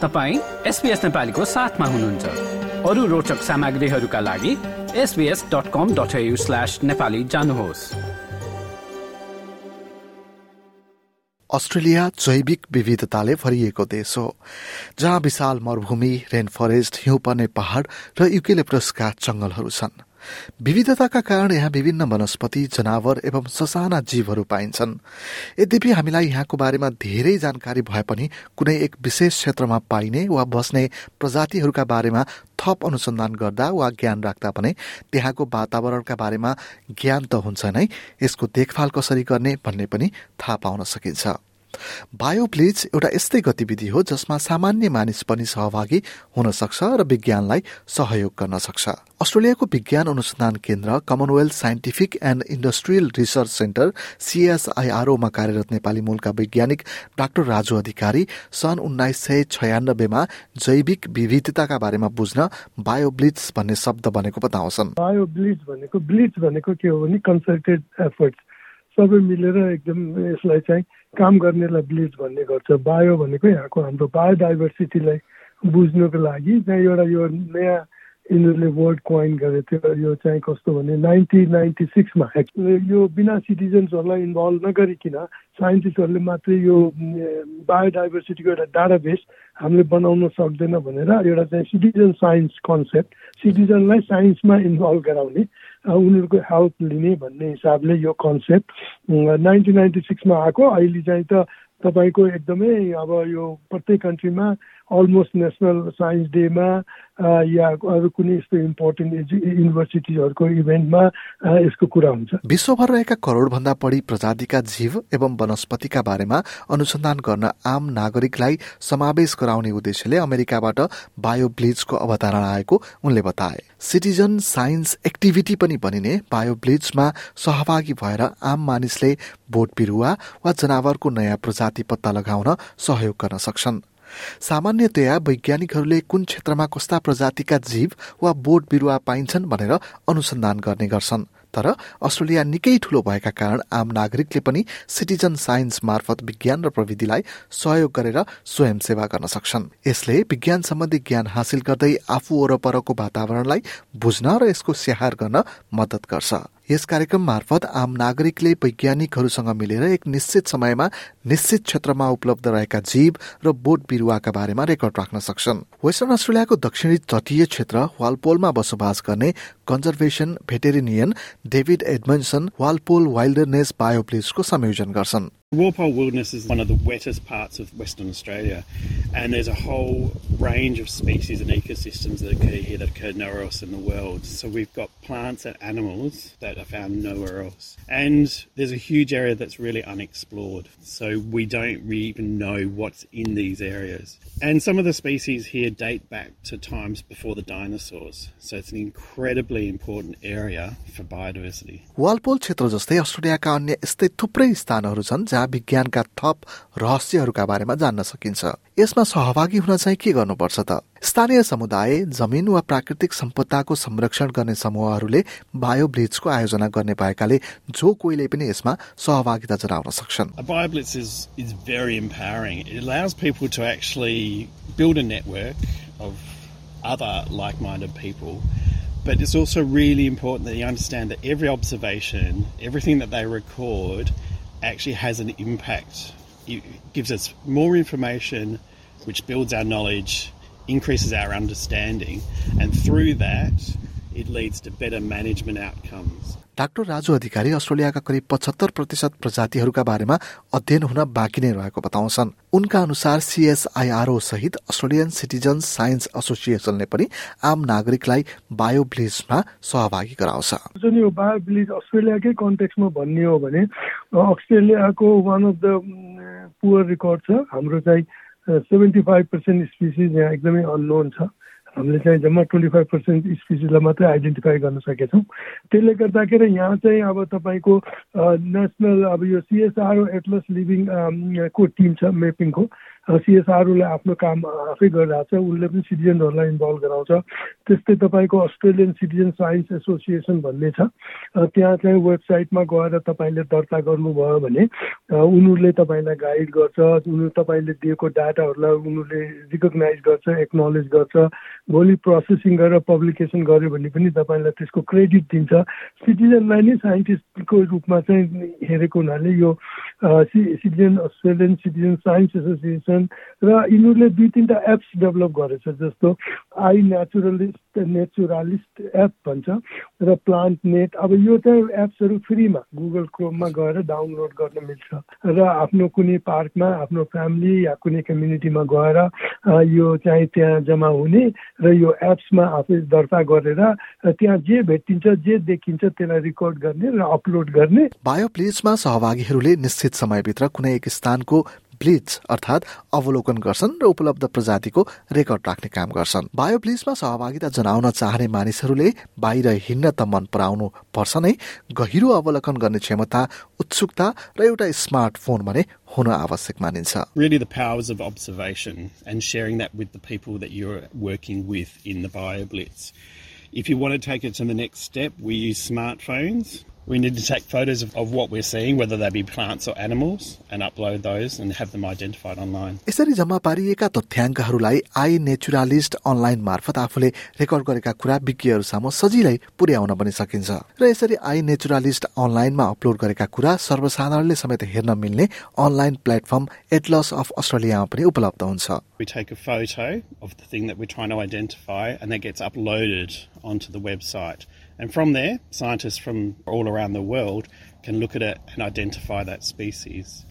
तपाईँ एसपिएस नेपालीको साथमा हुनुहुन्छ। अरू रोचक सामग्रीहरूका लागि SBS dot com dot slash Nepali जानुहोस्। अस्ट्रेलिया जैविक विविधताले भरिएको देश हो जहाँ विशाल मरुभूमि रेन फरेस्ट हिउँ पर्ने पहाड़ र युकेलेप्रसका जंगलहरू छन्। विविधताका कारण यहाँ विभिन्न वनस्पति जनावर एवं ससाना जीवहरू पाइन्छन्। यद्यपि हामीलाई यहाँको बारेमा धेरै जानकारी भए पनि कुनै एक विशेष क्षेत्रमा पाइने वा बस्ने प्रजातिहरूका बारेमा थप अनुसन्धान गर्दा वा ज्ञान राख्दा भने त्यहाँको वातावरणका बारेमा ज्ञान त हुन्छ नै यसको देखभाल कसरी गर्ने भन्ने पनि थाहा पाउन सकिन्छ। बायोब्लिच एउटा यस्तै गतिविधि हो जसमा सामान्य मानिस पनि सहभागी हुन सक्छ र विज्ञानलाई सहयोग गर्न सक्छ। अस्ट्रेलियाको विज्ञान अनुसन्धान केन्द्र Commonwealth Scientific and Industrial Research Centre सिएसआईआरओमा कार्यरत नेपाली मूलका वैज्ञानिक डाक्टर राजु अधिकारी सन् उन्नाइस सय छयानब्बेमा जैविक विविधताका बारेमा बुझ्न बायोब्लिच भन्ने शब्द भनेको बताउँछन्। बायोब्लिच भनेको ब्लिच भनेको के हो भने एफर्ट्स सबै मिलेर एकदम यसलाई चाहिँ काम गर्नेलाई ब्लिच भन्ने गर्छ बायो भनेको यहाँको हाम्रो बायोडाइभर्सिटीलाई बुझ्नुको लागि चाहिँ एउटा यो नयाँ यिनीहरूले वर्ड कोइन गरेको थियो यो चाहिँ कस्तो भने नाइन्टिन नाइन्टी सिक्समा यो बिना सिटिजन्सहरूलाई इन्भल्भ नगरिकन साइन्टिस्टहरूले मात्रै यो बायोडाइभर्सिटीको एउटा डाटाबेस हामीले बनाउन सक्दैन भनेर एउटा चाहिँ सिटिजन साइन्स कन्सेप्ट सिटिजनलाई साइन्समा इन्भल्भ गराउने उनीहरूको हेल्प लिने भन्ने हिसाबले यो कन्सेप्ट नाइन्टिन नाइन्टी सिक्समा आएको। अहिले चाहिँ त तपाईँको एकदमै अब यो प्रत्येक कन्ट्रीमा अलमोस्ट नेसनल साइन्स डेमा या अरू कुनै यस्तो इम्पोर्टेन्ट युनिभर्सिटिजहरूको इभेन्टमा यसको कुरा हुन्छ। विश्वभर रहेका करोड भन्दा बढी प्रजातिका जीव एवं वनस्पतिका बारेमा अनुसन्धान गर्न आम नागरिकलाई समावेश गराउने उद्देश्यले अमेरिकाबाट बायो ब्लिचको अवधारणा आएको उनले बताए। सिटिजन साइन्स एक्टिभिटी पनि भनिने बायो ब्लिचमा सहभागी भएर आम मानिसले बोट बिरुवा वा जनावरको नयाँ प्रजाति पत्ता लगाउन सहयोग गर्न सक्छन्। सामान्यतया वैज्ञानिकहरूले कुन क्षेत्रमा कस्ता प्रजातिका जीव वा बोट बिरुवा पाइन्छन् भनेर अनुसन्धान गर्ने गर्छन्। तर अस्ट्रेलिया निकै ठूलो भएका कारण आम नागरिकले पनि सिटिजन साइन्स मार्फत विज्ञान र प्रविधिलाई सहयोग गरेर स्वयंसेवा गर्न सक्छन्। यसले विज्ञान सम्बन्धी ज्ञान हासिल गर्दै आफू वरपरको वातावरणलाई बुझ्न र यसको स्याहार गर्न मद्दत गर्छ। यस कार्यक्रम मार्फत आम नागरिकले वैज्ञानिकहरूसँग मिलेर एक निश्चित समयमा निश्चित क्षेत्रमा उपलब्ध रहेका जीव र बोट बिरुवाका बारेमा रेकर्ड राख्न सक्छन्। वेस्टर्न अस्ट्रेलियाको दक्षिणी तटीय क्षेत्र वालपोलमा बसोबास गर्ने conservation veterinarian David Edmondson Walpole wilderness बायोप्लेसको संयोजन गर्छन्। Walpole Wilderness is one of the wettest parts of Western Australia, and there's a whole range of species and ecosystems that occur here that occur nowhere else in the world. So we've got plants and animals that are found nowhere else. And there's a huge area that's really unexplored. So we don't really even know what's in these areas. And some of the species here date back to times before the dinosaurs. So it's an incredibly important area for biodiversity. Walpole क्षेत्र जस्तै अस्ट्रेलियाका अन्य यस्तै थुप्रै स्थानहरू छन् जहाँ तथा विज्ञानका थप रहस्यहरूका बारेमा जान्न सकिन्छ। यसमा सहभागी हुन चाहिँ के गर्नुपर्छ त? स्थानीय समुदाय जमिन वा प्राकृतिक सम्पदाको संरक्षण गर्ने समूहहरूले बायोब्रिजको आयोजना गर्ने भएकाले जो कोहीले पनि यसमा सहभागिता जनाउन सक्छन्। Actually has an impact. It gives us more information, which builds our knowledge, increases our understanding, and through that, it leads to better management outcomes. Doctor Raju Adhikari अस्ट्रेलियाका करिब पचहत्तर प्रतिशत प्रजातिहरूका बारेमा अध्ययन हुन बाँकी नै रहेको बताउँछन्। उनका अनुसार सिएसआईआरओ सहित अस्ट्रेलियन सिटिजन साइन्स एसोसिएसनले पनि आम नागरिकलाई बायो ब्लिजमा सहभागी गराउँछ। जुन यो बायो ब्लिज अस्ट्रेलियाकै कन्टेक्समा भन्ने हो भने अस्ट्रेलियाको one of the poor record छ। हाम्रो चाहिँ सेभेन्टी फाइभ पर्सेन्ट स्पिसिज यहाँ एकदमै अननोन छ। हामीले चाहिँ जम्मा ट्वेन्टी फाइभ पर्सेन्ट स्पिसिसलाई मात्रै आइडेन्टिफाई गर्न सकेछौँ। त्यसले गर्दाखेरि यहाँ चाहिँ अब तपाईँको नेसनल अब यो सिएसआर एटलस लिभिङ को टिम छ म्यापिङको सिएसआरओले आफ्नो काम आफै गरिरहेको छ उसले पनि सिटिजनहरूलाई इन्भल्भ गराउँछ। त्यस्तै तपाईँको अस्ट्रेलियन सिटिजन साइन्स एसोसिएसन भन्ने छ। त्यहाँ चाहिँ वेबसाइटमा गएर तपाईँले दर्ता गर्नुभयो भने उनीहरूले तपाईँलाई गाइड गर्छ उनीहरू तपाईँले दिएको डाटाहरूलाई उनीहरूले रिकगनाइज गर्छ एक्नोलेज गर्छ। भोलि प्रोसेसिङ गरेर पब्लिकेसन गर्यो भने पनि तपाईँलाई त्यसको क्रेडिट दिन्छ। सिटिजनलाई नै साइन्टिस्टको रूपमा चाहिँ हेरेको हुनाले यो citizen Australian citizen science association छन् र यिनीहरूले दुई तिनवटा एप्स डेभलप गरेछ जस्तो आई नेचुरलिस्ट नेचुरालिस्ट एप भन्छ र प्लान्ट नेट अब यो चाहिँ एप्सहरू फ्रीमा गुगल क्रोममा गएर डाउनलोड गर्न मिल्छ र आफ्नो कुनै पार्कमा आफ्नो फ्यामिली या कुनै कम्युनिटीमा गएर यो चाहिँ त्यहाँ जम्मा हुने र यो एप्समा आफै दर्ता गरेर त्यहाँ जे भेटिन्छ जे देखिन्छ त्यसलाई रेकर्ड गर्ने र अपलोड गर्ने। बायोप्लेजमा सहभागीहरूले निश्चित समयभित्र कुनै एक स्थानको ब्लिच अर्थात् अवलोकन गर्छन् र उपलब्ध प्रजातिको रेकर्ड राख्ने काम गर्छन् बायोब्लिचमा सहभागिता जनाउन चाहने मानिसहरूले बाहिर हिँड्न त मन पराउनु पर्छ नै गहिरो अवलोकन गर्ने क्षमता उत्सुकता र एउटा स्मार्टफोन भने हुन आवश्यक मानिन्छ Really the powers of observation and sharing that with the people that you're working with in the BioBlitz. If you want to take it to the next step, we use smartphones we need to take photos of, of, what we're seeing, whether they be plants or animals, and upload those and have them identified online. यसरी जम्मा पारिएका तथ्याङ्कहरूलाई I naturalist online मार्फत आफूले record गरेका कुरा विज्ञहरू सामु सजिलै पुर्याउन पनि सकिन्छ र यसरी आई नेचुरालिस्ट अनलाइनमा अपलोड गरेका कुरा सर्वसाधारणले समेत हेर्न मिल्ने अनलाइन प्लेटफर्म एटलस अफ अस्ट्रेलियामा पनि उपलब्ध हुन्छ We take a photo of the thing that we're trying to identify and that gets uploaded onto the website. And from there, scientists from all around the world can look at it and identify that species.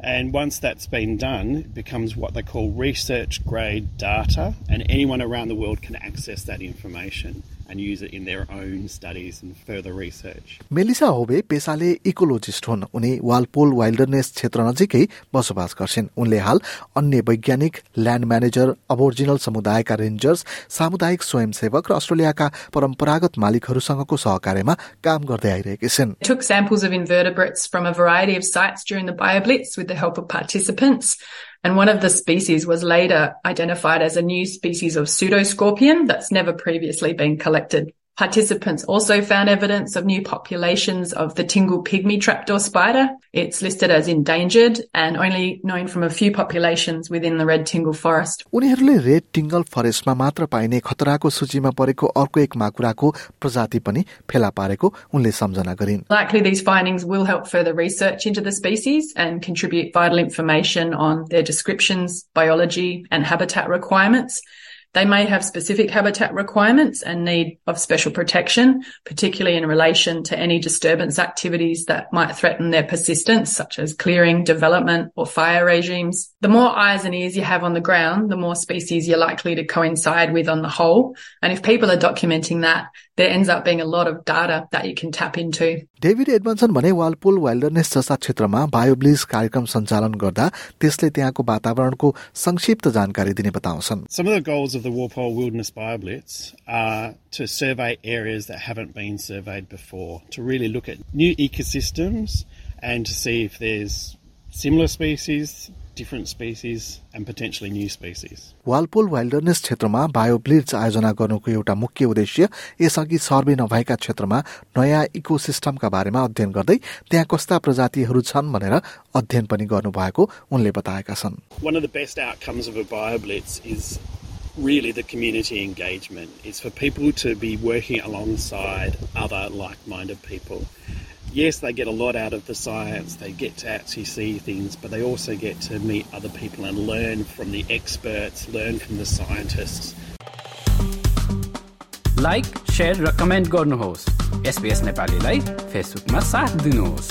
And once that's been done, it becomes what they call research grade data, and anyone around the world can access that information. And use it in their own studies and further research. Melissa Hobbe पेसाले इकोलोजिस्ट हुन् उनी Walpole wilderness क्षेत्र नजिकै बसोबास गर्छिन् उनले हाल अन्य वैज्ञानिक ल्यान्ड म्यानेजर अबोरिजिनल समुदायका रेन्जर्स सामुदायिक स्वयंसेवक र अस्ट्रेलियाका परम्परागत मालिकहरूसँगको सहकार्यमा काम गर्दै आइरहेकी छिन् Took samples of invertebrates from a variety of sites during the BioBlitz with the help of participants. And one of the species was later identified as a new species of pseudoscorpion that's never previously been collected. Participants also found evidence of new populations of the Tingle pygmy trapdoor spider. It's listed as endangered and only known from a few populations within the Red Tingle forest. उनीहरूले red टिङ्गल फरेस्टमा मात्र पाइने खतराको सूचीमा परेको अर्को एक माकुराको प्रजाति पनि फेला पारेको उनले सम्झना गरिन् Likely these findings will help further research into the species and contribute vital information on their descriptions, biology and habitat requirements. They may have specific habitat requirements and need of special protection, particularly in relation to any disturbance activities that might threaten their persistence, such as clearing, development, or fire regimes. The more eyes and ears you have on the ground, the more species you're likely to coincide with on the whole. And if people are documenting that, there ends up being a lot of data that you can tap into. David Edmonson भने Walpole wilderness जस्ता क्षेत्रमा बायोब्लिज कार्यक्रम सञ्चालन गर्दा त्यसले त्यहाँको वातावरणको संक्षिप्त जानकारी दिने बताउँछन् Some of the goals of the Walpole Wilderness BioBlitz are to survey areas that haven't been surveyed before, to really look at new ecosystems and to see if there's similar species, different species and potentially new species. Walpole Wilderness क्षेत्रमा बायोब्लिड्स आयोजना गर्नुको एउटा मुख्य उद्देश्य यसअघि survey नभएका क्षेत्रमा नयाँ इकोसिस्टमका बारेमा अध्ययन गर्दै त्यहाँ कस्ता प्रजातिहरू छन् भनेर अध्ययन पनि गर्नुभएको उनले बताएका छन् One of the best outcomes of a BioBlitz is really the community engagement. It's for people to be working alongside other like-minded people. yes, they get a lot out of the science, they get to actually see things, but they also get to meet other people and learn from the experts, learn from the scientists. Like share र comment गर्नुहोस् SBS नेपालीलाई फेसबुकमा साथ दिनुहोस्